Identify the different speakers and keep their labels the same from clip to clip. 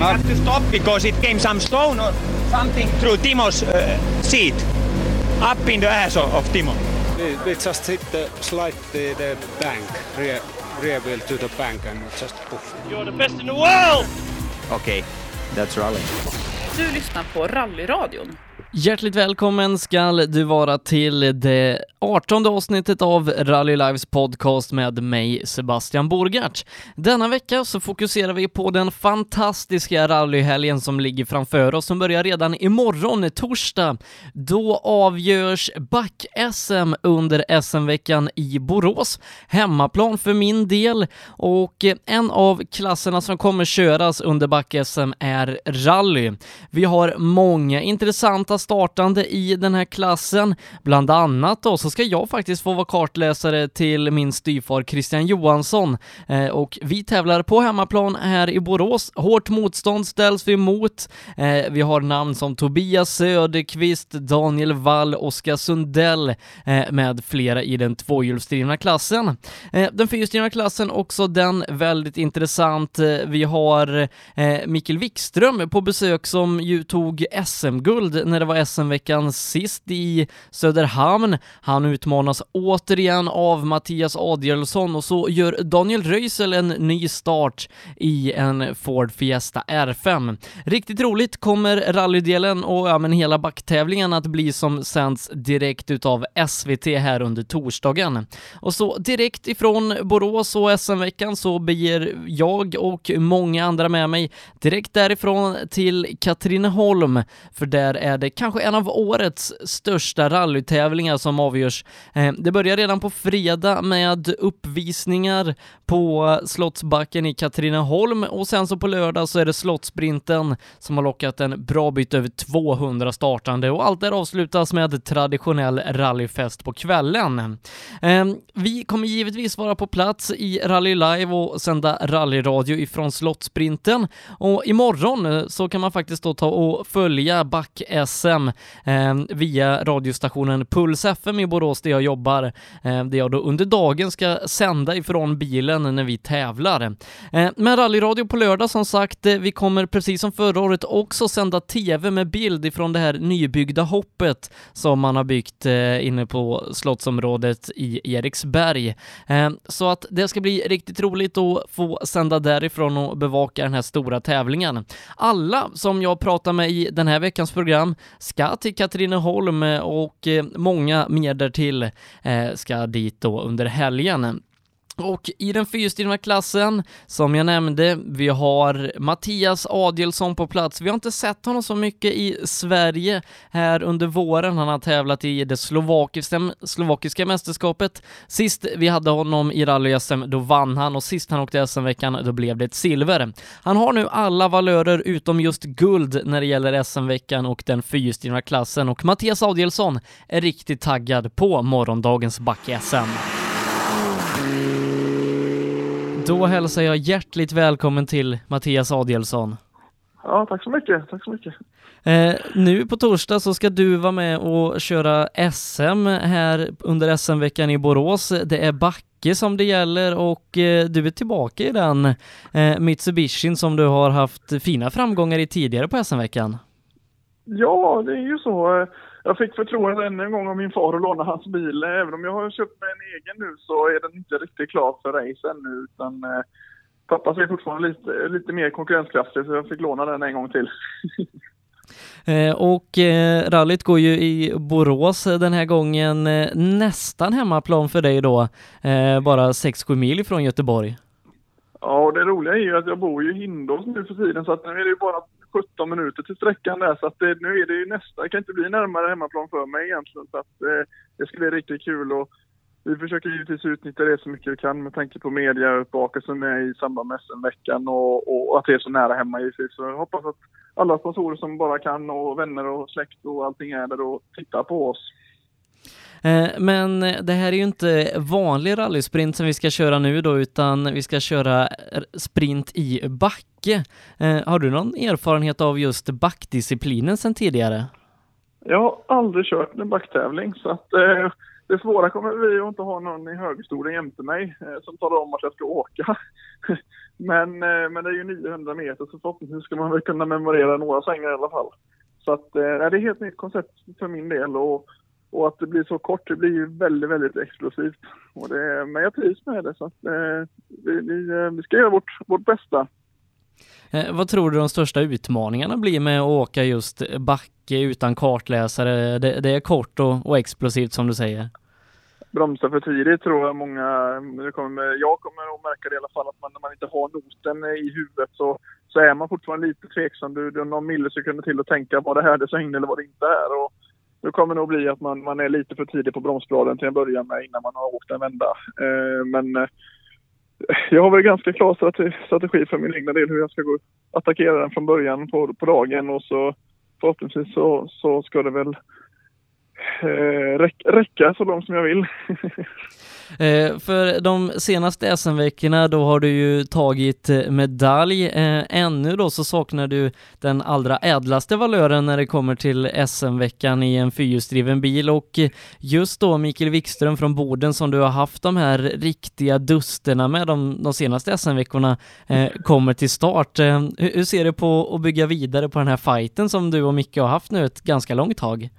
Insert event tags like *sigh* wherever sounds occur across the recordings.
Speaker 1: We had to stop because it came some stone or something through Timo's uh, seat, up in the ass of, of Timo.
Speaker 2: We, we just hit the slide the, the bank, rear, rear wheel to the bank and just poof.
Speaker 3: You're the best in the world!
Speaker 4: Okay, that's rally.
Speaker 5: Du lyssnar på Rallyradion.
Speaker 6: Hjärtligt välkommen skall du vara till det 18 avsnittet av Rally Lives podcast med mig Sebastian Borgart. Denna vecka så fokuserar vi på den fantastiska rallyhelgen som ligger framför oss som börjar redan imorgon, torsdag. Då avgörs back-SM under SM-veckan i Borås. Hemmaplan för min del och en av klasserna som kommer köras under back-SM är rally. Vi har många intressanta startande i den här klassen. Bland annat då så ska jag faktiskt få vara kartläsare till min styvfar Christian Johansson eh, och vi tävlar på hemmaplan här i Borås. Hårt motstånd ställs vi emot. Eh, vi har namn som Tobias Söderqvist, Daniel Wall, Oskar Sundell eh, med flera i den tvåhjulsdrivna klassen. Eh, den fyrhjulsdrivna klassen också den väldigt intressant. Eh, vi har eh, Mikael Wikström på besök som ju tog SM-guld när det var SM-veckan sist i Söderhamn. Han utmanas återigen av Mattias Adielsson och så gör Daniel Röisel en ny start i en Ford Fiesta R5. Riktigt roligt kommer rallydelen och ja, men hela backtävlingen att bli som sänds direkt utav SVT här under torsdagen. Och så direkt ifrån Borås och SM-veckan så beger jag och många andra med mig direkt därifrån till Katrineholm, för där är det kanske en av årets största rallytävlingar som avgörs. Eh, det börjar redan på fredag med uppvisningar på Slottsbacken i Katrineholm och sen så på lördag så är det Slottsprinten som har lockat en bra bit över 200 startande och allt där avslutas med traditionell rallyfest på kvällen. Eh, vi kommer givetvis vara på plats i Rally Live och sända rallyradio ifrån Slottsprinten och imorgon så kan man faktiskt då ta och följa back-SM eh, via radiostationen Puls FM i Borås där jag jobbar, eh, där jag då under dagen ska sända ifrån bilen när vi tävlar. Eh, men rallyradio på lördag som sagt, eh, vi kommer precis som förra året också sända TV med bild ifrån det här nybyggda hoppet som man har byggt eh, inne på slottsområdet i Eriksberg. Eh, så att det ska bli riktigt roligt att få sända därifrån och bevaka den här stora tävlingen. Alla som jag pratar med i den här veckans program ska till Katrineholm eh, och eh, många mer därtill eh, ska dit då under helgen. Och i den fyrhjulsdrivna klassen, som jag nämnde, vi har Mattias Adielsson på plats. Vi har inte sett honom så mycket i Sverige här under våren. Han har tävlat i det slovakiska, slovakiska mästerskapet. Sist vi hade honom i rally-SM, då vann han och sist han åkte SM-veckan, då blev det ett silver. Han har nu alla valörer utom just guld när det gäller SM-veckan och den fyrhjulsdrivna klassen och Mattias Adielsson är riktigt taggad på morgondagens back-SM. Då hälsar jag hjärtligt välkommen till Mattias Adielsson.
Speaker 7: Ja, tack så mycket. Tack så mycket.
Speaker 6: Eh, nu på torsdag så ska du vara med och köra SM här under SM-veckan i Borås. Det är backe som det gäller och eh, du är tillbaka i den eh, Mitsubishin som du har haft fina framgångar i tidigare på SM-veckan.
Speaker 7: Ja, det är ju så. Jag fick förtroendet ännu en gång av min far att låna hans bil. Även om jag har köpt mig en egen nu så är den inte riktigt klar för race ännu. Utan eh, pappa är fortfarande lite, lite mer konkurrenskraftig så jag fick låna den en gång till. *laughs*
Speaker 6: Eh, och eh, rallyt går ju i Borås den här gången, eh, nästan hemmaplan för dig då, bara 6-7 mil ifrån Göteborg.
Speaker 7: Ja, och det roliga är ju att jag bor ju i Hindås nu för tiden så att nu är det ju bara 17 minuter till sträckan där så att det, nu är det ju nästa, det kan inte bli närmare hemmaplan för mig egentligen så att eh, det ska bli riktigt kul och vi försöker givetvis utnyttja det så mycket vi kan med tanke på mediauppvaket som är i samband med SM-veckan och, och att det är så nära hemma givetvis. Så jag hoppas att alla sponsorer som bara kan och vänner och släkt och allting är där och tittar på oss.
Speaker 6: Eh, men det här är ju inte vanlig rallysprint som vi ska köra nu då, utan vi ska köra sprint i backe. Eh, har du någon erfarenhet av just backdisciplinen sedan tidigare?
Speaker 7: Jag har aldrig kört en backtävling så att eh, det svåra kommer bli att inte ha någon i högerstolen jämte mig eh, som talar om att jag ska åka. *laughs* Men, eh, men det är ju 900 meter så förhoppningsvis ska man väl kunna memorera några svängar i alla fall. Så att eh, det är ett helt nytt koncept för min del och, och att det blir så kort, det blir ju väldigt, väldigt explosivt. Och det, men jag trivs med det så att eh, vi, vi, eh, vi ska göra vårt, vårt bästa.
Speaker 6: Eh, vad tror du de största utmaningarna blir med att åka just backe utan kartläsare? Det, det är kort och, och, explosivt som du säger.
Speaker 7: Bromsa för tidigt tror jag många, det kommer, jag kommer att märka det i alla fall, att man, när man inte har noten i huvudet så, så är man fortfarande lite tveksam. Du, du har någon millisekunder till att tänka, var det här det svängde eller var det inte här? Och det kommer nog bli att man, man är lite för tidig på bromsbladen till en början med innan man har åkt en vända. Eh, men eh, jag har väl ganska klar strategi för min egna del hur jag ska gå attackera den från början på, på dagen och så förhoppningsvis så, så ska det väl eh, räcka så långt som jag vill. *laughs*
Speaker 6: Eh, för de senaste SM-veckorna då har du ju tagit eh, medalj. Eh, ännu då så saknar du den allra ädlaste valören när det kommer till SM-veckan i en fyrhjulsdriven bil och just då Mikael Wikström från Boden som du har haft de här riktiga dusterna med de, de senaste SM-veckorna eh, kommer till start. Eh, hur ser du på att bygga vidare på den här fighten som du och Micke har haft nu ett ganska långt tag?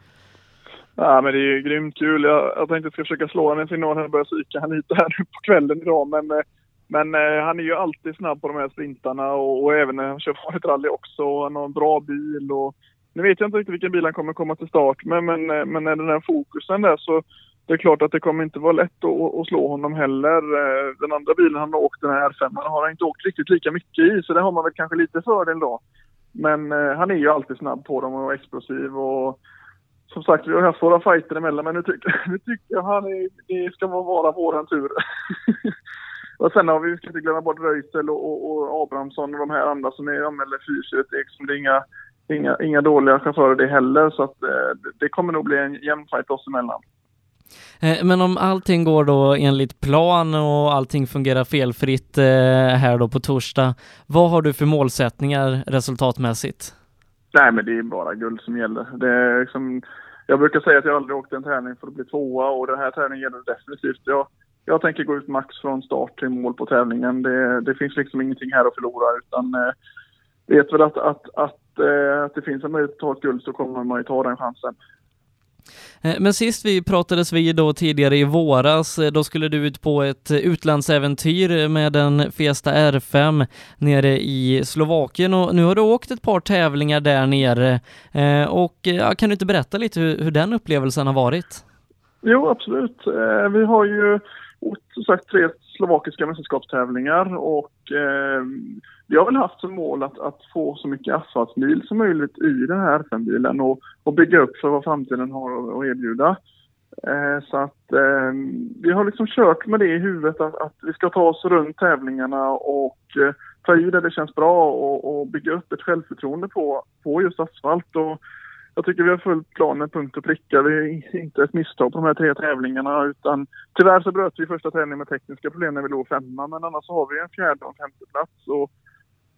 Speaker 7: Ja, men det är ju grymt kul. Jag, jag tänkte att jag ska försöka slå honom en signal och börja psyka han lite här nu på kvällen idag. Men, eh, men eh, han är ju alltid snabb på de här sprintarna och, och även när han kör farligt rally också. Han har en bra bil och nu vet jag inte riktigt vilken bil han kommer komma till start med, men, eh, men med den här fokusen där så det är klart att det kommer inte vara lätt att, att slå honom heller. Eh, den andra bilen han har åkt, den här R5, har han inte åkt riktigt lika mycket i, så det har man väl kanske lite fördel då. Men han är ju alltid snabb på dem och explosiv och som sagt, vi har haft våra fighter emellan, men nu tycker, *laughs* nu tycker jag han är, det ska vara våran tur. *laughs* och sen har vi, vi ska inte glömma bort Röisel och, och, och Abrahamsson och de här andra som är anmälda fysiskt. Det är inga, inga, inga dåliga chaufförer det heller, så att eh, det kommer nog bli en jämn fight oss emellan.
Speaker 6: Eh, men om allting går då enligt plan och allting fungerar felfritt eh, här då på torsdag, vad har du för målsättningar resultatmässigt?
Speaker 7: Nej, men det är bara guld som gäller. Det är liksom, jag brukar säga att jag aldrig åkt en tävling för att bli tvåa och den här tävlingen gäller definitivt. Jag, jag tänker gå ut max från start till mål på tävlingen. Det, det finns liksom ingenting här att förlora utan eh, vet väl att, att, att, eh, att det finns en möjlighet att ta ett guld så kommer man ju ta den chansen.
Speaker 6: Eh, men sist vi pratades vid då tidigare i våras, eh, då skulle du ut på ett utlandsäventyr med en Fiesta R5 nere i Slovakien och nu har du åkt ett par tävlingar där nere eh, och kan du inte berätta lite hur, hur den upplevelsen har varit?
Speaker 7: Jo, absolut. Vi har ju som sagt tre slovakiska mästerskapstävlingar och eh, vi har väl haft som mål att, att få så mycket asfaltmil som möjligt i den här FN-bilen och, och, bygga upp för vad framtiden har att, att erbjuda. Eh, så att eh, vi har liksom kört med det i huvudet att, att vi ska ta oss runt tävlingarna och eh, ta i där det känns bra och, och, bygga upp ett självförtroende på, på just asfalt. Och, jag tycker vi har följt planen punkt och pricka. Vi är inte ett misstag på de här tre tävlingarna utan tyvärr så bröt vi första tävlingen med tekniska problem när vi låg femma men annars så har vi en fjärde och en femte plats och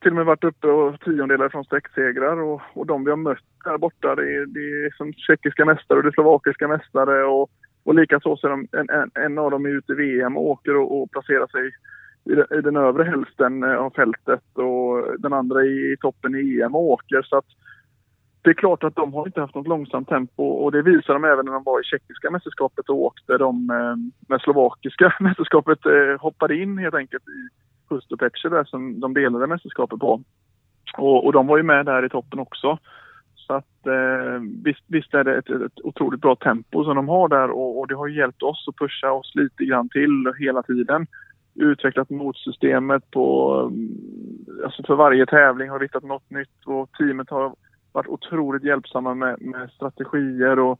Speaker 7: till och med varit uppe och tiondelar från sträcksegrar och, och de vi har mött där borta det är, det är som tjeckiska mästare och det är slovakiska mästare och, och likaså så är de, en, en, en av dem är ute i VM och åker och, och placerar sig i, den, i den övre hälften eh, av fältet och den andra i toppen i EM och åker så att det är klart att de har inte haft något långsamt tempo och det visar de även när de var i tjeckiska mästerskapet och åkte de eh, med slovakiska *laughs* mästerskapet eh, hoppade in helt enkelt i Pustopeche där som de delade mästerskapet på. Och, och, de var ju med där i toppen också. Så att eh, visst, visst, är det ett, ett otroligt bra tempo som de har där och, och, det har hjälpt oss att pusha oss lite grann till hela tiden. Utvecklat motsystemet på, mm, alltså för varje tävling har vi hittat något nytt och teamet har varit otroligt hjälpsamma med, med strategier och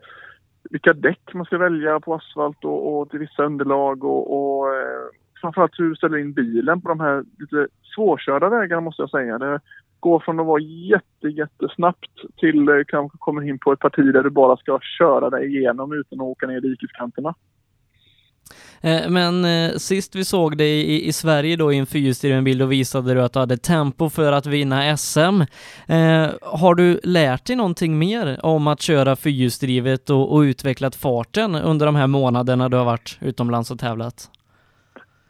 Speaker 7: vilka däck man ska välja på asfalt och, och till vissa underlag och, och eh, framförallt hur du ställer in bilen på de här lite svårkörda vägarna måste jag säga. Det går från att vara jätte, jättesnabbt till kanske kommer in på ett parti där du bara ska köra dig igenom utan att åka ner i dikeskanterna.
Speaker 6: Eh, men eh, sist vi såg dig i, i Sverige då i en fyrhjulsdriven bil, då visade du att du hade tempo för att vinna SM. Eh, har du lärt dig någonting mer om att köra fyrhjulsdrivet och, och utvecklat farten under de här månaderna du har varit utomlands och tävlat?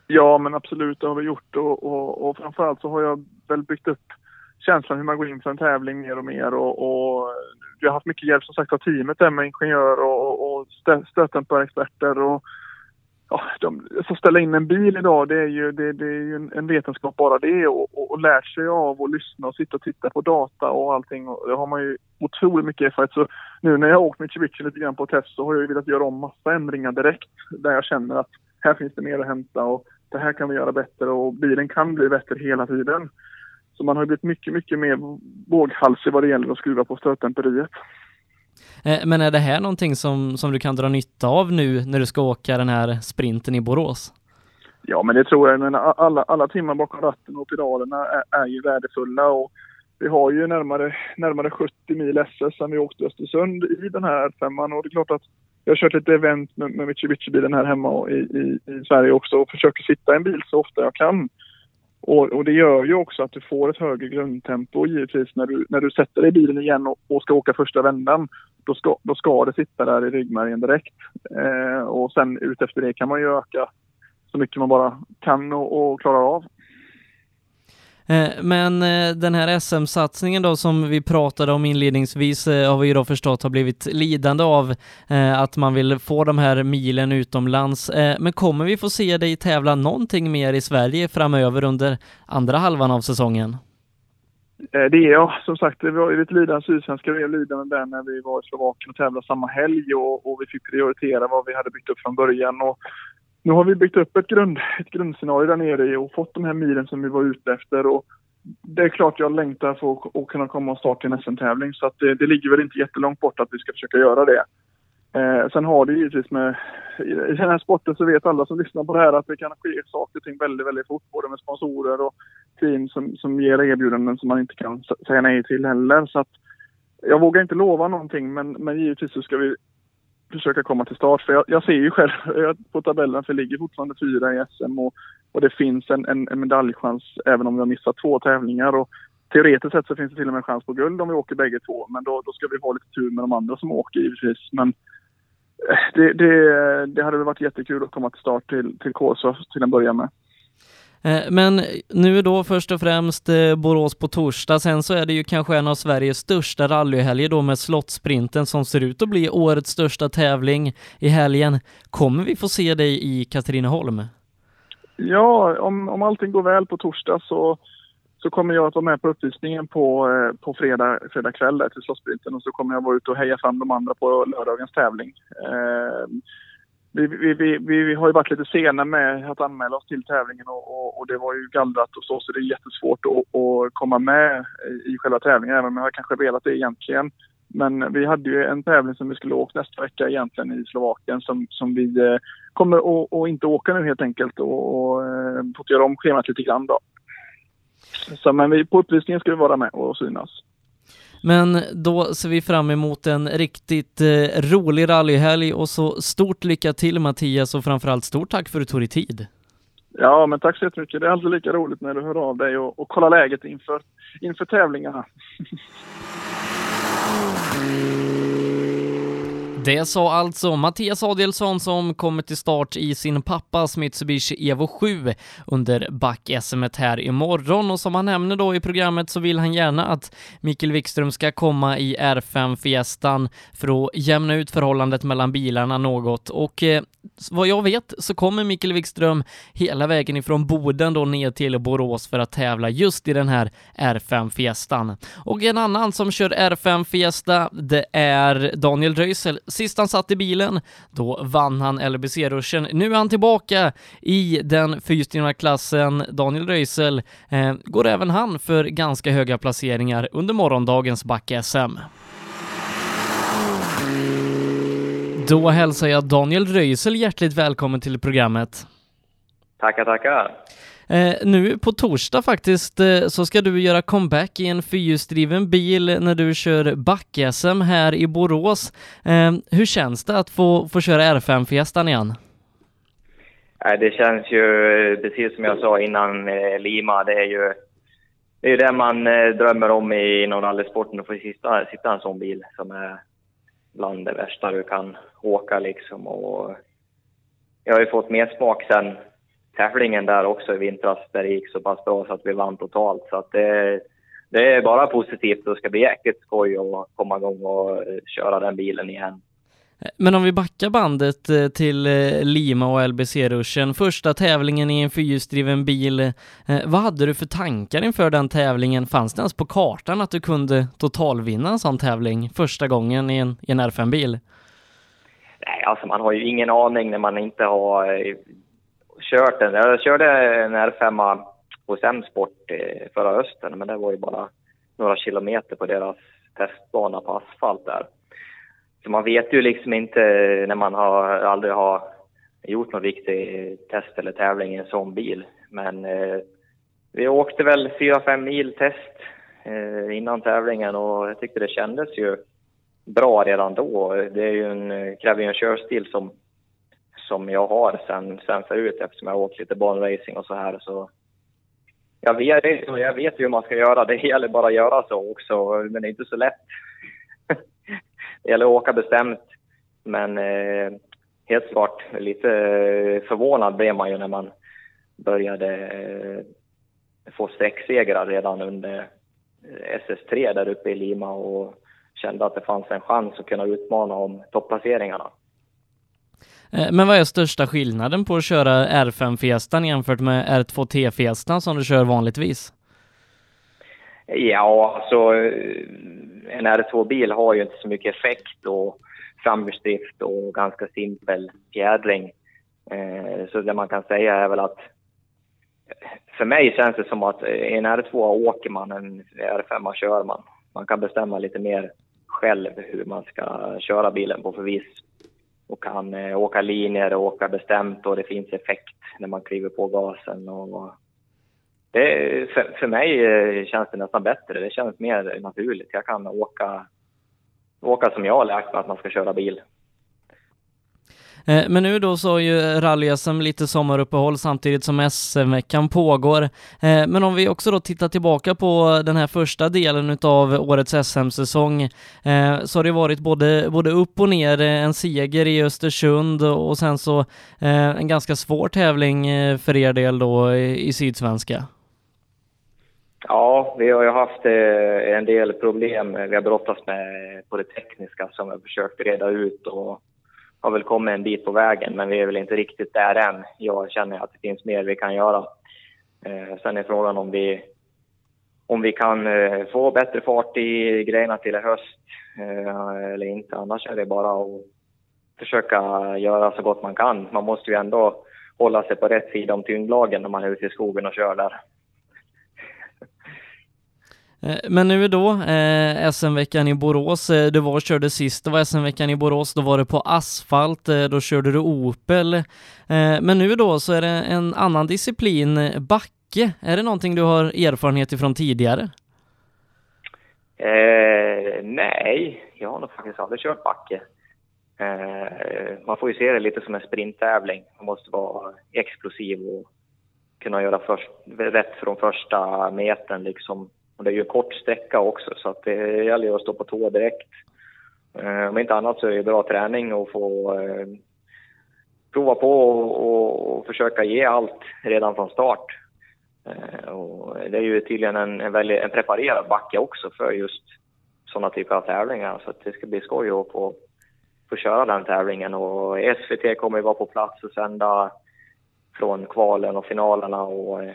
Speaker 7: Ja, men absolut, det har vi gjort och, och, och framförallt så har jag väl byggt upp känslan hur man går in för en tävling mer och mer och, och vi har haft mycket hjälp som sagt av teamet där med ingenjör och, och stötdämparexperter och ja, de, så ställa in en bil idag, det är ju, det, det är ju en, en, vetenskap bara det och, och, och lärt sig av att lyssna och sitta och titta på data och allting. Och det har man ju otroligt mycket erfarenhet. Så nu när jag har åkt Mitsubishi lite grann på test så har jag ju velat göra om massa ändringar direkt där jag känner att här finns det mer att hämta och det här kan vi göra bättre och bilen kan bli bättre hela tiden. Så man har blivit mycket, mycket mer våghalsig vad det gäller att skruva på stötdämperiet.
Speaker 6: Eh, men är det här någonting som, som du kan dra nytta av nu när du ska åka den här sprinten i Borås?
Speaker 7: Ja, men det tror jag. Men alla, alla timmar bakom ratten och pedalerna är, är ju värdefulla. Och vi har ju närmare, närmare 70 mil SS sen vi åkte Östersund i den här femman och det är klart att jag har kört lite event med, med Mitsubishi-bilen här hemma i, i, i Sverige också och försöker sitta i en bil så ofta jag kan. Och, och, det gör ju också att du får ett högre grundtempo givetvis när du, när du sätter dig i bilen igen och, och ska åka första vändan. Då ska, då ska det sitta där i ryggmärgen direkt. Eh, och sen utefter det kan man ju öka så mycket man bara kan och, och klarar av.
Speaker 6: Eh, men eh, den här SM-satsningen då som vi pratade om inledningsvis eh, har vi ju då förstått har blivit lidande av att man vill få de här milen utomlands. Men kommer vi få se dig tävla någonting mer i Sverige framöver under andra halvan av säsongen?
Speaker 7: Det är jag. Som sagt, det var ju lite lidande sydsvenska. Vi lidande där när vi var i Slovakien och tävlade samma helg och, och, vi fick prioritera vad vi hade byggt upp från början. Och nu har vi byggt upp ett, grund, ett grundscenario där nere och fått de här milen som vi var ute efter. Och det är klart jag längtar för att kunna komma och starta en SM-tävling så att det, det, ligger väl inte jättelångt bort att vi ska försöka göra det. Eh, sen har det givetvis med, i den här sporten så vet alla som lyssnar på det här att det kan ske saker och ting väldigt, väldigt fort. Både med sponsorer och team som, som ger erbjudanden som man inte kan säga nej till heller. Så att jag vågar inte lova någonting men, men givetvis så ska vi försöka komma till start. För jag, jag ser ju själv *laughs* på tabellen, för det ligger fortfarande fyra i SM och, och det finns en, en, en medaljchans även om vi har missat två tävlingar. Och teoretiskt sett så finns det till och med chans på guld om vi åker bägge två. Men då, då ska vi ha lite tur med de andra som åker givetvis. Men eh, det, det, det hade varit jättekul att komma till start till, till Kåsa till en början med.
Speaker 6: Eh, men nu då först och främst eh, Borås på torsdag, sen så är det ju kanske en av Sveriges största rallyhelger då med Slottsprinten som ser ut att bli årets största tävling i helgen. Kommer vi få se dig i Katrineholm?
Speaker 7: Ja, om, om allting går väl på torsdag så, så kommer jag att vara med på uppvisningen på, eh, på fredag, fredag kväll där till Slottsprinten och så kommer jag vara ute och heja fram de andra på lördagens tävling. Eh, vi, vi, vi, vi, har ju varit lite sena med att anmäla oss till tävlingen och, och, och det var ju gallrat och så, så det är jättesvårt att, att komma med i själva tävlingen, även om jag kanske velat det egentligen. Men vi hade ju en tävling som vi skulle åka nästa vecka egentligen i Slovakien som, som vi eh, kommer att, inte åka nu helt enkelt och, och eh, fått göra om schemat lite grann då. Så, men vi, på uppvisningen ska vi vara med och synas.
Speaker 6: Men då ser vi fram emot en riktigt eh, rolig rallyhelg och så stort lycka till Mattias och framförallt stort tack för att du tog dig tid.
Speaker 7: Ja, men tack så jättemycket. Det är alltid lika roligt när du hör av dig och, och kollar läget inför, inför tävlingarna. *laughs*
Speaker 6: Det sa alltså Mattias Adelsson som kommer till start i sin pappas Mitsubishi Evo 7 under back-SM här imorgon och som han nämner då i programmet så vill han gärna att Mikael Wikström ska komma i R5 Fiestan för att jämna ut förhållandet mellan bilarna något och eh, vad jag vet så kommer Mikael Wikström hela vägen ifrån Boden då ner till Borås för att tävla just i den här R5 Fiestan. Och en annan som kör R5 Fiesta, det är Daniel Röisel Sist han satt i bilen, då vann han LBC-ruschen. Nu är han tillbaka i den fyrstegna klassen. Daniel Röisel eh, går även han för ganska höga placeringar under morgondagens back-SM. Då hälsar jag Daniel Röisel hjärtligt välkommen till programmet.
Speaker 3: Tackar, tackar.
Speaker 6: Eh, nu på torsdag faktiskt eh, så ska du göra comeback i en fyrhjulsdriven bil när du kör back-SM här i Borås. Eh, hur känns det att få, få köra R5-fiestan igen?
Speaker 3: Det känns ju eh, precis som jag sa innan eh, Lima, det är ju det, är det man eh, drömmer om inom rallysporten, att få sitta, sitta i en sån bil som är bland det värsta du kan åka liksom. Och jag har ju fått mer smak sen tävlingen där också i vintras där det gick så pass bra så att vi vann totalt. Så att det, det är bara positivt och det ska bli jäkligt skoj att komma igång och köra den bilen igen.
Speaker 6: Men om vi backar bandet eh, till eh, Lima och LBC-ruschen, första tävlingen i en fyrhjulsdriven bil. Eh, vad hade du för tankar inför den tävlingen? Fanns det ens på kartan att du kunde totalvinna en sån tävling första gången i en, i en R5-bil?
Speaker 3: Nej, alltså man har ju ingen aning när man inte har kört den. Jag körde en R5 hos M-sport eh, förra hösten, men det var ju bara några kilometer på deras testbana på asfalt där. Så man vet ju liksom inte när man har, aldrig har gjort någon riktig test eller tävling i en sån bil. Men eh, vi åkte väl 4-5 mil test eh, innan tävlingen och jag tyckte det kändes ju bra redan då. Det är ju en, eh, kräver ju en körstil som, som jag har sen, sen förut eftersom jag har åkt lite banracing och så här. Så jag vet, jag vet hur man ska göra. Det gäller bara att göra så också, men det är inte så lätt *laughs* det gäller att åka bestämt. Men eh, helt klart, lite förvånad blev man ju när man började eh, få segrar redan under eh, SS3 där uppe i Lima och kände att det fanns en chans att kunna utmana om topplaceringarna.
Speaker 6: Eh, men vad är största skillnaden på att köra R5 Fiestan jämfört med R2T Fiestan som du kör vanligtvis?
Speaker 3: Ja, alltså eh, en R2-bil har ju inte så mycket effekt och framhjulsdrift och ganska simpel fjädring. Eh, så det man kan säga är väl att för mig känns det som att i en R2 åker man, en R5 kör man. Man kan bestämma lite mer själv hur man ska köra bilen på för viss och kan eh, åka linjer och åka bestämt och det finns effekt när man kliver på gasen och det, för, för mig eh, känns det nästan bättre. Det känns mer naturligt. Jag kan åka, åka som jag har lärt mig att man ska köra bil.
Speaker 6: Eh, men nu då så har ju rally-SM lite sommaruppehåll samtidigt som SM-veckan pågår. Eh, men om vi också då tittar tillbaka på den här första delen av årets SM-säsong eh, så har det varit både, både upp och ner, en seger i Östersund och sen så en ganska svår tävling för er del då i Sydsvenska.
Speaker 3: Ja, vi har ju haft en del problem vi har brottats med på det tekniska som vi har försökt reda ut och har väl kommit en bit på vägen, men vi är väl inte riktigt där än. Jag känner att det finns mer vi kan göra. Eh, sen är frågan om vi, om vi kan eh, få bättre fart i grejerna till i höst eh, eller inte. Annars är det bara att försöka göra så gott man kan. Man måste ju ändå hålla sig på rätt sida om tyngdlagen när man är ute i skogen och kör där.
Speaker 6: Eh, men nu då, eh, SM-veckan i Borås, eh, du var och körde sist, det var SM-veckan i Borås, då var det på asfalt, eh, då körde du Opel. Eh, men nu då så är det en annan disciplin, backe. Är det någonting du har erfarenhet ifrån tidigare?
Speaker 3: Eh, nej, jag har nog faktiskt aldrig kört backe. Eh, man får ju se det lite som en sprinttävling. Man måste vara explosiv och kunna göra först, rätt från första metern liksom och det är ju kort sträcka också så att det gäller ju att stå på tå direkt. Eh, om inte annat så är det bra träning att få eh, prova på och, och, försöka ge allt redan från start. Eh, och det är ju tydligen en, en, väldigt, en preparerad backe också för just sådana typer av tävlingar. Så det ska bli skoj att få, få köra den tävlingen. Och SVT kommer ju vara på plats och sända från kvalen och finalerna. Och, eh,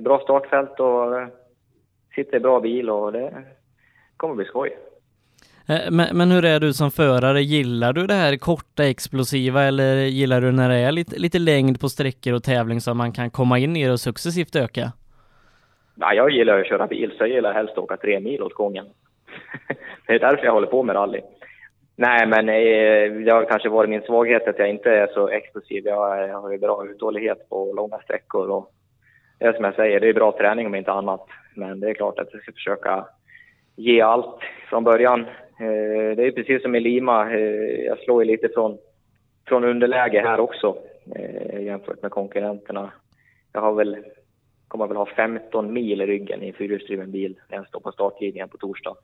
Speaker 3: bra startfält och eh, sitter i bra bil och det kommer bli skoj.
Speaker 6: Eh, men, men, hur är du som förare? Gillar du det här korta explosiva eller gillar du när det är lite, lite längd på sträckor och tävling så man kan komma in i det och successivt öka?
Speaker 3: Ja, jag gillar att köra bil så jag gillar helst att åka tre mil åt gången. *laughs* det är därför jag håller på med rally. Nej, men eh, det har kanske varit min svaghet att jag inte är så explosiv. Jag, jag har ju bra uthållighet på långa sträckor och det är som jag säger, det är bra träning om inte annat. Men det är klart att jag ska försöka ge allt från början. Eh, det är precis som i Lima, eh, jag slår ju lite från, från underläge här också eh, jämfört med konkurrenterna. Jag har väl, kommer väl ha 15 mil i ryggen i en fyrhjulsdriven bil när jag står på startlinjen på torsdag.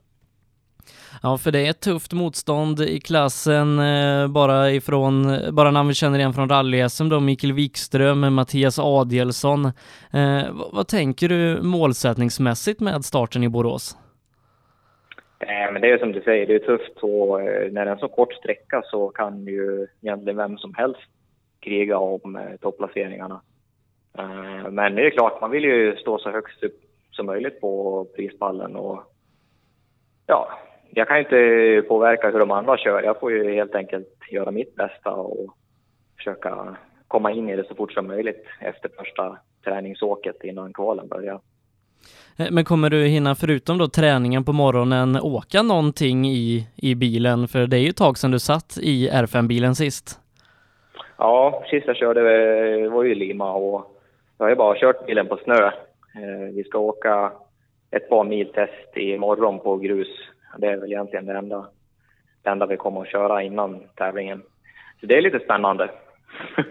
Speaker 6: Ja, för det är ett tufft motstånd i klassen eh, bara ifrån, bara namn vi känner igen från rally-SM då, Mikael Wikström, Mattias Adielsson. Eh, vad, vad, tänker du målsättningsmässigt med starten i Borås?
Speaker 3: Eh, men det är som du säger, det är tufft och eh, när det är en så kort sträcka så kan ju egentligen vem som helst kriga om eh, topplaceringarna. Eh, men det är klart, man vill ju stå så högst upp som möjligt på prispallen och ja, jag kan inte påverka hur de andra kör. Jag får ju helt enkelt göra mitt bästa och försöka komma in i det så fort som möjligt efter första träningsåket innan kvalen börjar.
Speaker 6: Eh, men kommer du hinna, förutom då träningen på morgonen, åka någonting i, i bilen? För det är ju ett tag sedan du satt i R5-bilen sist.
Speaker 3: Ja, sist jag körde var ju Lima och jag har ju bara kört bilen på snö. Eh, vi ska åka ett par mil test imorgon på grus det är väl egentligen det enda, det enda vi kommer att köra innan tävlingen. Så det är lite spännande. *laughs*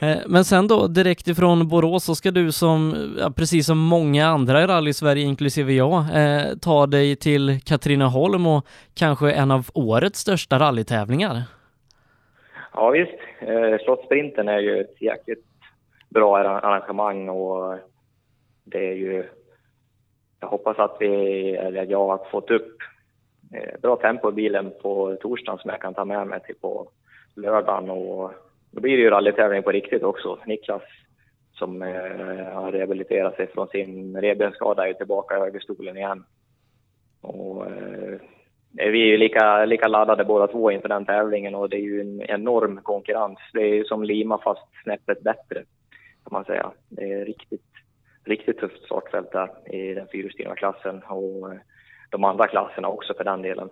Speaker 6: Eh, men sen då direkt ifrån Borås så ska du som, ja, precis som många andra i rally-Sverige, inklusive jag, eh, ta dig till Katrineholm och kanske en av årets största rallytävlingar.
Speaker 3: Ja visst, eh, Slottsprinten är ju ett jäkligt bra arrangemang och det är ju jag hoppas att vi, eller jag har fått upp eh, bra tempo i bilen på torsdagen som jag kan ta med mig till på lördagen och då blir det ju rallytävling på riktigt också. Niklas som eh, har rehabiliterat sig från sin revbensskada är tillbaka i högerstolen igen. Och, eh, vi är ju lika, lika laddade båda två inför den tävlingen och det är ju en enorm konkurrens. Det är ju som Lima fast snäppet bättre kan man säga. Det är riktigt riktigt tufft startfält där i den fyrhjulsdrivna klassen och eh, de andra klasserna också för den delen.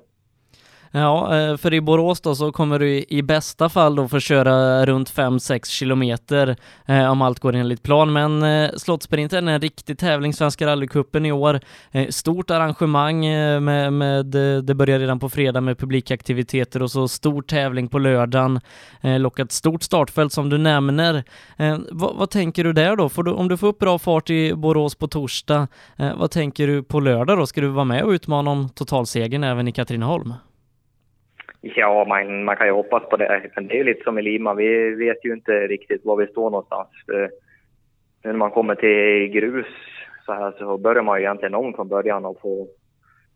Speaker 6: Ja, eh, för i Borås då så kommer du i bästa fall då få köra runt 5-6 kilometer eh, om allt går enligt plan. Men eh, Slottsprinten är en riktig tävling, Svenska rallycupen i år. Stort arrangemang med, med, det börjar redan på fredag med publikaktiviteter och så stor tävling på lördagen. Lockat stort startfält som du nämner. Vad, vad, tänker du där då? Du, om du får upp bra fart i Borås på torsdag, vad tänker du på lördag då? Ska du vara med och utmana om totalsegern även i Katrineholm?
Speaker 3: Ja, man, man kan ju hoppas på det. Men det är lite som i Lima. Vi vet ju inte riktigt var vi står någonstans. När man kommer till grus så här så börjar man ju egentligen om från början och få,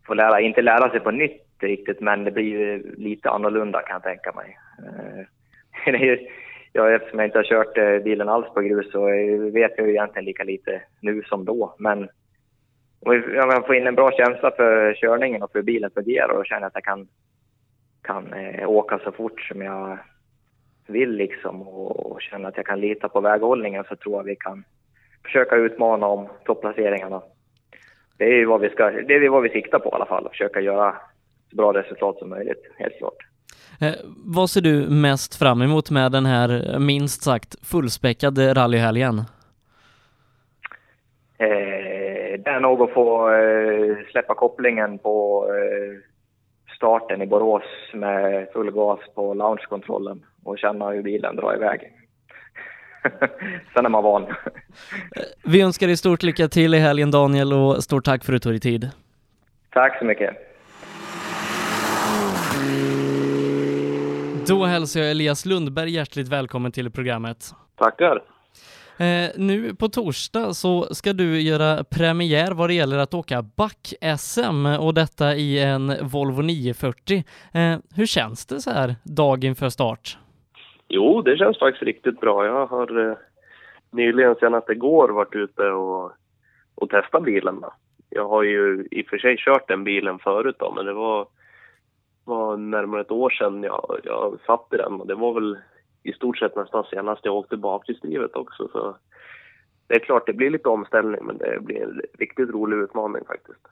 Speaker 3: få lära, inte lära sig på nytt riktigt, men det blir ju lite annorlunda kan jag tänka mig. Eh, *laughs* ja, eftersom jag inte har kört eh, bilen alls på grus så vet jag ju egentligen lika lite nu som då. Men om jag får in en bra känsla för körningen och för hur bilen fungerar och känner att jag kan kan eh, åka så fort som jag vill liksom och, och känna att jag kan lita på väghållningen så tror jag vi kan försöka utmana om topplaceringarna. Det är ju vad vi, ska, det är vad vi siktar på i alla fall, att försöka göra så bra resultat som möjligt, helt klart.
Speaker 6: Eh, vad ser du mest fram emot med den här minst sagt fullspäckade rallyhelgen?
Speaker 3: Eh, det är nog att få eh, släppa kopplingen på eh, starten i Borås med full gas på launchkontrollen och känna hur bilen drar iväg. *laughs* Sen är man van.
Speaker 6: Vi önskar dig stort lycka till i helgen Daniel och stort tack för att du tog dig tid.
Speaker 3: Tack så mycket.
Speaker 6: Då hälsar jag Elias Lundberg hjärtligt välkommen till programmet.
Speaker 8: Tackar.
Speaker 6: Eh, nu på torsdag så ska du göra premiär vad det gäller att åka back-SM och detta i en Volvo 940. Eh, hur känns det så här dagen för start?
Speaker 8: Jo, det känns faktiskt riktigt bra. Jag har eh, nyligen, senast igår, varit ute och, och testat bilen. Jag har ju i och för sig kört den bilen förut då, men det var, var närmare ett år sedan jag, jag satt i den och det var väl i stort sett nästan senast jag åkte bakhjulsdrivet också. Så det är klart, det blir lite omställning, men det blir en riktigt rolig utmaning faktiskt.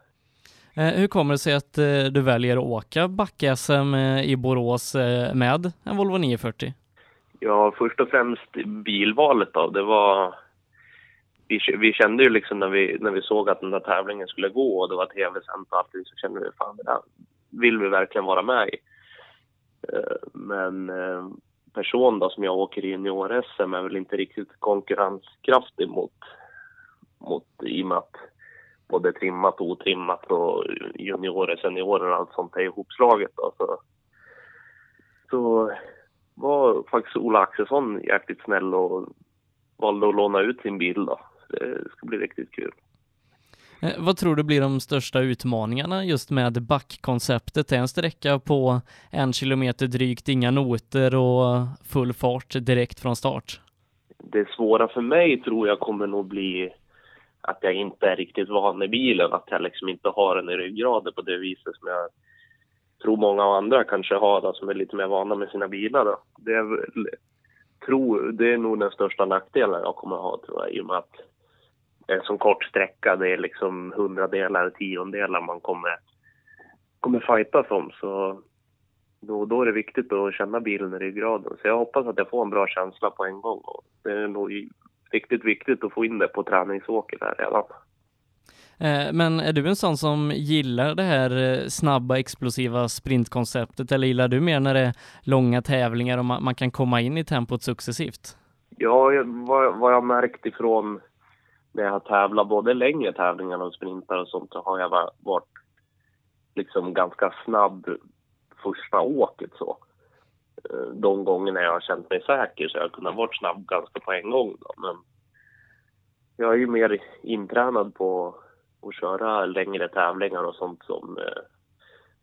Speaker 6: Eh, hur kommer det sig att eh, du väljer att åka back-SM eh, i Borås med en Volvo 940?
Speaker 8: Ja, först och främst bilvalet då. Det var... Vi, vi kände ju liksom när vi, när vi såg att den där tävlingen skulle gå och det var tv-sänt och allting så kände vi fan det där vill vi verkligen vara med i. Men person då som jag åker i junior-SM är väl inte riktigt konkurrenskraftig mot, mot i och med att både trimmat och otrimmat och juniorer, seniorer och allt sånt är ihopslaget. Då. Så, så var faktiskt Ola Axelsson jäkligt snäll och valde att låna ut sin bil. Då. Det ska bli riktigt kul.
Speaker 6: Eh, vad tror du blir de största utmaningarna just med backkonceptet? Det är en sträcka på en kilometer drygt, inga noter och full fart direkt från start.
Speaker 8: Det svåra för mig tror jag kommer nog bli att jag inte är riktigt van i bilen, att jag liksom inte har den i ryggraden på det viset som jag tror många andra kanske har då, som är lite mer vana med sina bilar. Då. Det, är, tror, det är nog den största nackdelen jag kommer att ha tror jag, i och med att en så kort sträcka. Det är liksom hundradelar, tiondelar man kommer, kommer fightas om. Så då, då är det viktigt att känna bilen i ryggraden. Så jag hoppas att jag får en bra känsla på en gång. Och det är nog riktigt viktigt att få in det på träningsåket här redan.
Speaker 6: Eh, men är du en sån som gillar det här eh, snabba explosiva sprintkonceptet eller gillar du mer när det är långa tävlingar och man kan komma in i tempot successivt?
Speaker 8: Ja, vad, vad jag märkt ifrån när jag har tävlat både längre tävlingar och sprintar och sånt så har jag varit liksom ganska snabb första åket så. Eh, de gångerna jag har känt mig säker så jag har kunnat vara snabb ganska på en gång då. Men jag är ju mer intränad på att köra längre tävlingar och sånt som, eh,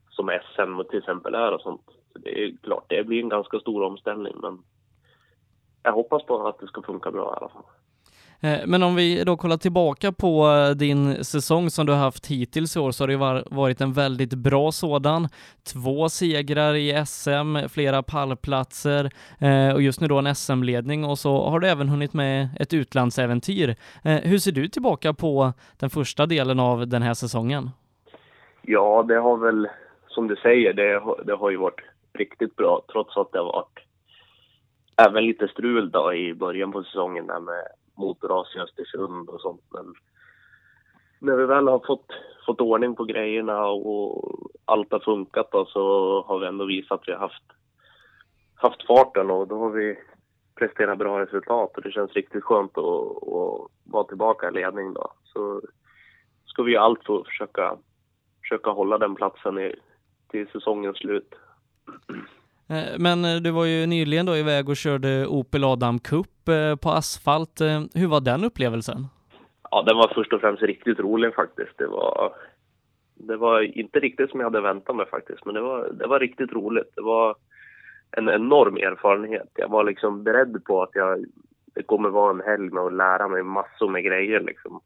Speaker 8: som SM till exempel är och sånt. Så det är klart, det blir en ganska stor omställning men jag hoppas på att det ska funka bra i alla fall.
Speaker 6: Eh, men om vi då kollar tillbaka på eh, din säsong som du har haft hittills i år så har det varit en väldigt bra sådan. Två segrar i SM, flera pallplatser eh, och just nu då en SM-ledning och så har du även hunnit med ett utlandsäventyr. Hur ser du tillbaka på den första delen av den här säsongen?
Speaker 8: Ja, det har väl, som du säger, det, det har ju varit riktigt bra trots att det har varit även lite strul då i början på säsongen där med motorras i Östersund och sånt. Men när vi väl har fått, fått ordning på grejerna och allt har funkat då, så har vi ändå visat att vi har haft, haft farten och då har vi presterat bra resultat och det känns riktigt skönt att, att vara tillbaka i ledning då. Så ska vi göra allt för att försöka, försöka hålla den platsen i, till säsongens slut.
Speaker 6: Eh, men eh, du var ju nyligen då iväg och körde Opel Adam Cup eh, på asfalt. Hur var den upplevelsen?
Speaker 8: Ja, den var först och främst riktigt rolig faktiskt. Det var, det var inte riktigt som jag hade väntat mig faktiskt, men det var, det var riktigt roligt. Det var en enorm erfarenhet. Jag var liksom beredd på att jag, det kommer vara en helg med att lära mig massor med grejer liksom.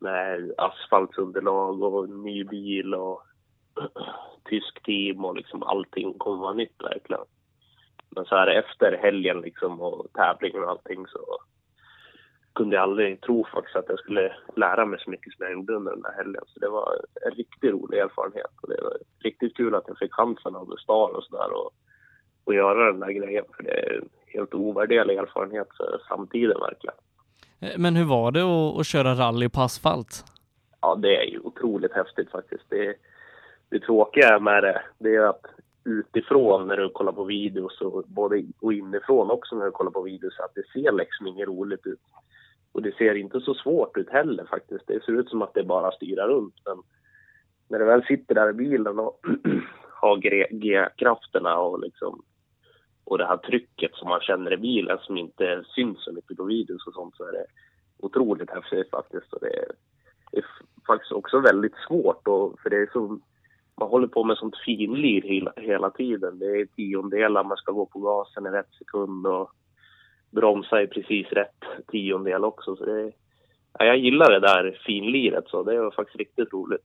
Speaker 8: Med asfaltsunderlag och ny bil och tysk team och liksom allting kommer vara nytt verkligen. Men så här efter helgen liksom och tävlingen och allting så kunde jag aldrig tro faktiskt att jag skulle lära mig så mycket som jag gjorde under den där helgen. Så det var en riktigt rolig erfarenhet och det var riktigt kul att jag fick chansen av Star och sådär och, och göra den där grejen. För det är en helt ovärderlig erfarenhet för framtiden verkligen.
Speaker 6: Eh, men hur var det att, att köra rally på asfalt?
Speaker 8: Ja, det är ju otroligt häftigt faktiskt. Det, det tråkiga med det, det är att utifrån när du kollar på videos och både och inifrån också när du kollar på videos att det ser liksom inget roligt ut. Och det ser inte så svårt ut heller faktiskt. Det ser ut som att det bara styrar runt. Men när du väl sitter där i bilen och *clears throat* har G-krafterna och liksom och det här trycket som man känner i bilen som inte syns så mycket på videos och sånt så är det otroligt häftigt faktiskt. Och det är, det är faktiskt också väldigt svårt och, för det är så man håller på med sånt finlir hela, hela tiden. Det är tiondelar, man ska gå på gasen i rätt sekund och bromsa i precis rätt tiondel också. Så det, ja, jag gillar det där finliret så det var faktiskt riktigt roligt.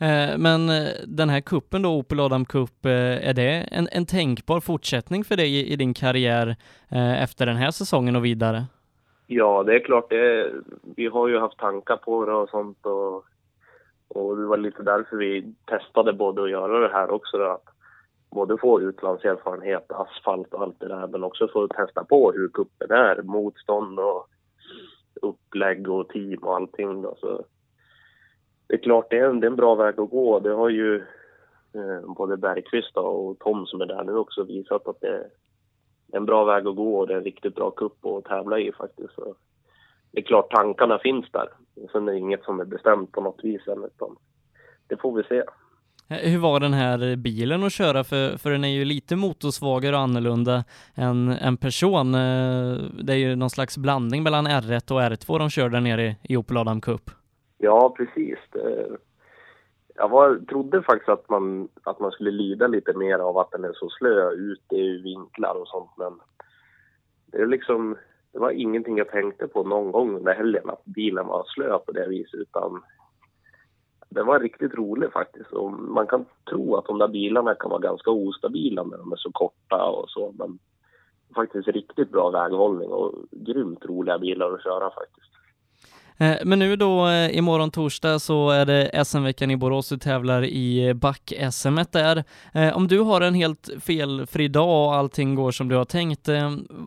Speaker 6: Eh, men eh, den här kuppen då, Opel Adam Cup, eh, är det en, en tänkbar fortsättning för dig i, i din karriär efter den här säsongen och vidare?
Speaker 8: Ja, det är klart. Det, vi har ju haft tankar på det och sånt och och det var lite därför vi testade både att göra det här också. Då, att både få utlandserfarenhet, asfalt och allt det där, men också få testa på hur kuppen är, motstånd och upplägg och team och allting. Då. Så det är klart, det är, en, det är en bra väg att gå. Det har ju eh, både Bergqvist och Tom som är där nu också visat att det är en bra väg att gå och det är en riktigt bra kupp att tävla i faktiskt. Så det är klart tankarna finns där. Sen är det inget som är bestämt på något vis än, utan det får vi se.
Speaker 6: Eh, hur var den här bilen att köra? För, för den är ju lite motorsvagare och annorlunda än en person. Eh, det är ju någon slags blandning mellan R1 och R2 de kör där nere i, i Opel Adam Cup.
Speaker 8: Ja, precis. Jag var, trodde faktiskt att man, att man skulle lida lite mer av att den är så slö ut i vinklar och sånt, men det är liksom, det var ingenting jag tänkte på någon gång under helgen, att bilen var slö på det viset, utan det var riktigt roligt faktiskt. Och man kan tro att de där bilarna kan vara ganska ostabila när de är så korta och så, men faktiskt riktigt bra väghållning och grymt roliga bilar att köra faktiskt.
Speaker 6: Eh, men nu då eh, imorgon torsdag så är det SM-veckan i Borås, du tävlar i eh, back-SM där. Om du har en helt felfri dag och allting går som du har tänkt,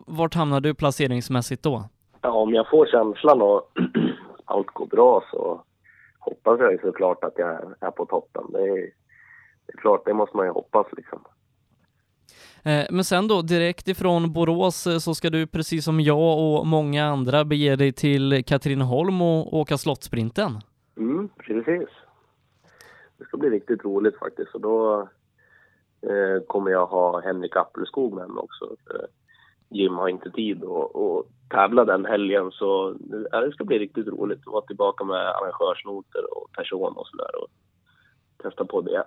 Speaker 6: vart hamnar du placeringsmässigt då?
Speaker 8: Ja, om jag får känslan och *clears throat* allt går bra så hoppas jag ju såklart att jag är på toppen. Det är, det är klart, det måste man ju hoppas liksom.
Speaker 6: Eh, men sen då direkt ifrån Borås eh, så ska du precis som jag och många andra bege dig till Katrineholm och åka Slottsprinten.
Speaker 8: Mm, precis. Det ska bli riktigt roligt faktiskt och då eh, kommer jag ha Henrik Appelskog med mig också. Jim har inte tid att, att tävla den helgen så ja, det ska bli riktigt roligt att vara tillbaka med arrangörsnoter och person och sådär och testa på det.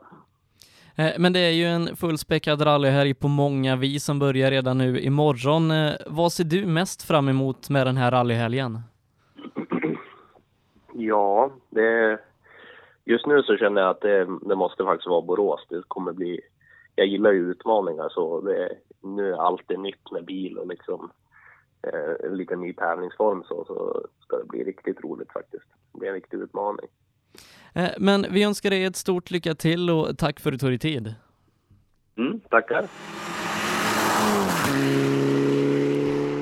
Speaker 6: Eh, men det är ju en fullspäckad rallyhelg på många vis som börjar redan nu imorgon. Eh, vad ser du mest fram emot med den här rallyhelgen?
Speaker 8: Ja, det, just nu så känner jag att det, det, måste faktiskt vara Borås. Det kommer bli, jag gillar ju utmaningar så det, nu är allt nytt med bil och liksom eh, en liten ny tävlingsform så, så ska det bli riktigt roligt faktiskt. Det blir en riktig utmaning.
Speaker 6: Eh, men vi önskar dig ett stort lycka till och tack för att du tog dig tid.
Speaker 8: Mm, tackar.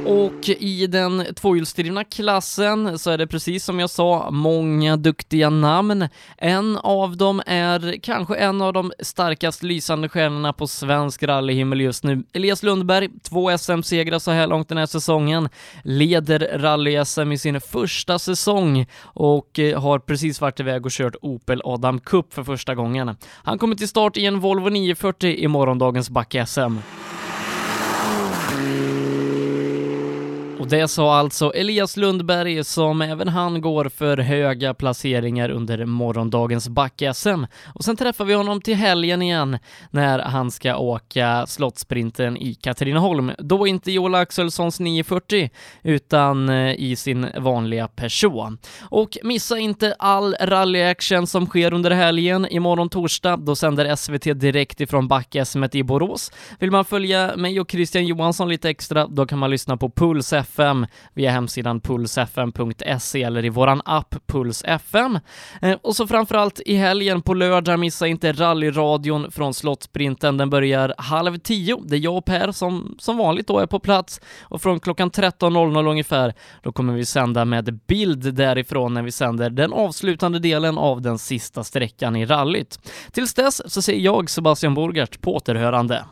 Speaker 6: Och i den tvåhjulsdrivna klassen så är det precis som jag sa, många duktiga namn. En av dem är kanske en av de starkast lysande stjärnorna på svensk rallyhimmel just nu. Elias Lundberg, två SM-segrar så här långt den här säsongen, leder rally-SM i sin första säsong och eh, har precis varit iväg och kört Opel Adam Cup för första gången. Han kommer till start i en Volvo 940 i morgondagens back-SM. Och det sa alltså Elias Lundberg som även han går för höga placeringar under morgondagens back-SM. Och sen träffar vi honom till helgen igen när han ska åka Slottsprinten i Katrineholm. Då inte Joel Axelssons 940 utan eh, i sin vanliga person. Och missa inte all rally-action som sker under helgen. Imorgon torsdag, då sänder SVT direkt ifrån back-SM i Borås. Vill man följa mig och Christian Johansson lite extra, då kan man lyssna på Puls FM via hemsidan pulsfm.se eller i våran app Puls FM. Eh, och så framförallt i helgen på lördag, missa inte rallyradion från Slottsprinten. Den börjar halv tio. Det är jag och Per som som vanligt då är på plats och från klockan 13.00 ungefär, då kommer vi sända med bild därifrån när vi sänder den avslutande delen av den sista sträckan i rallyt. Tills dess så säger jag Sebastian Borgart på återhörande.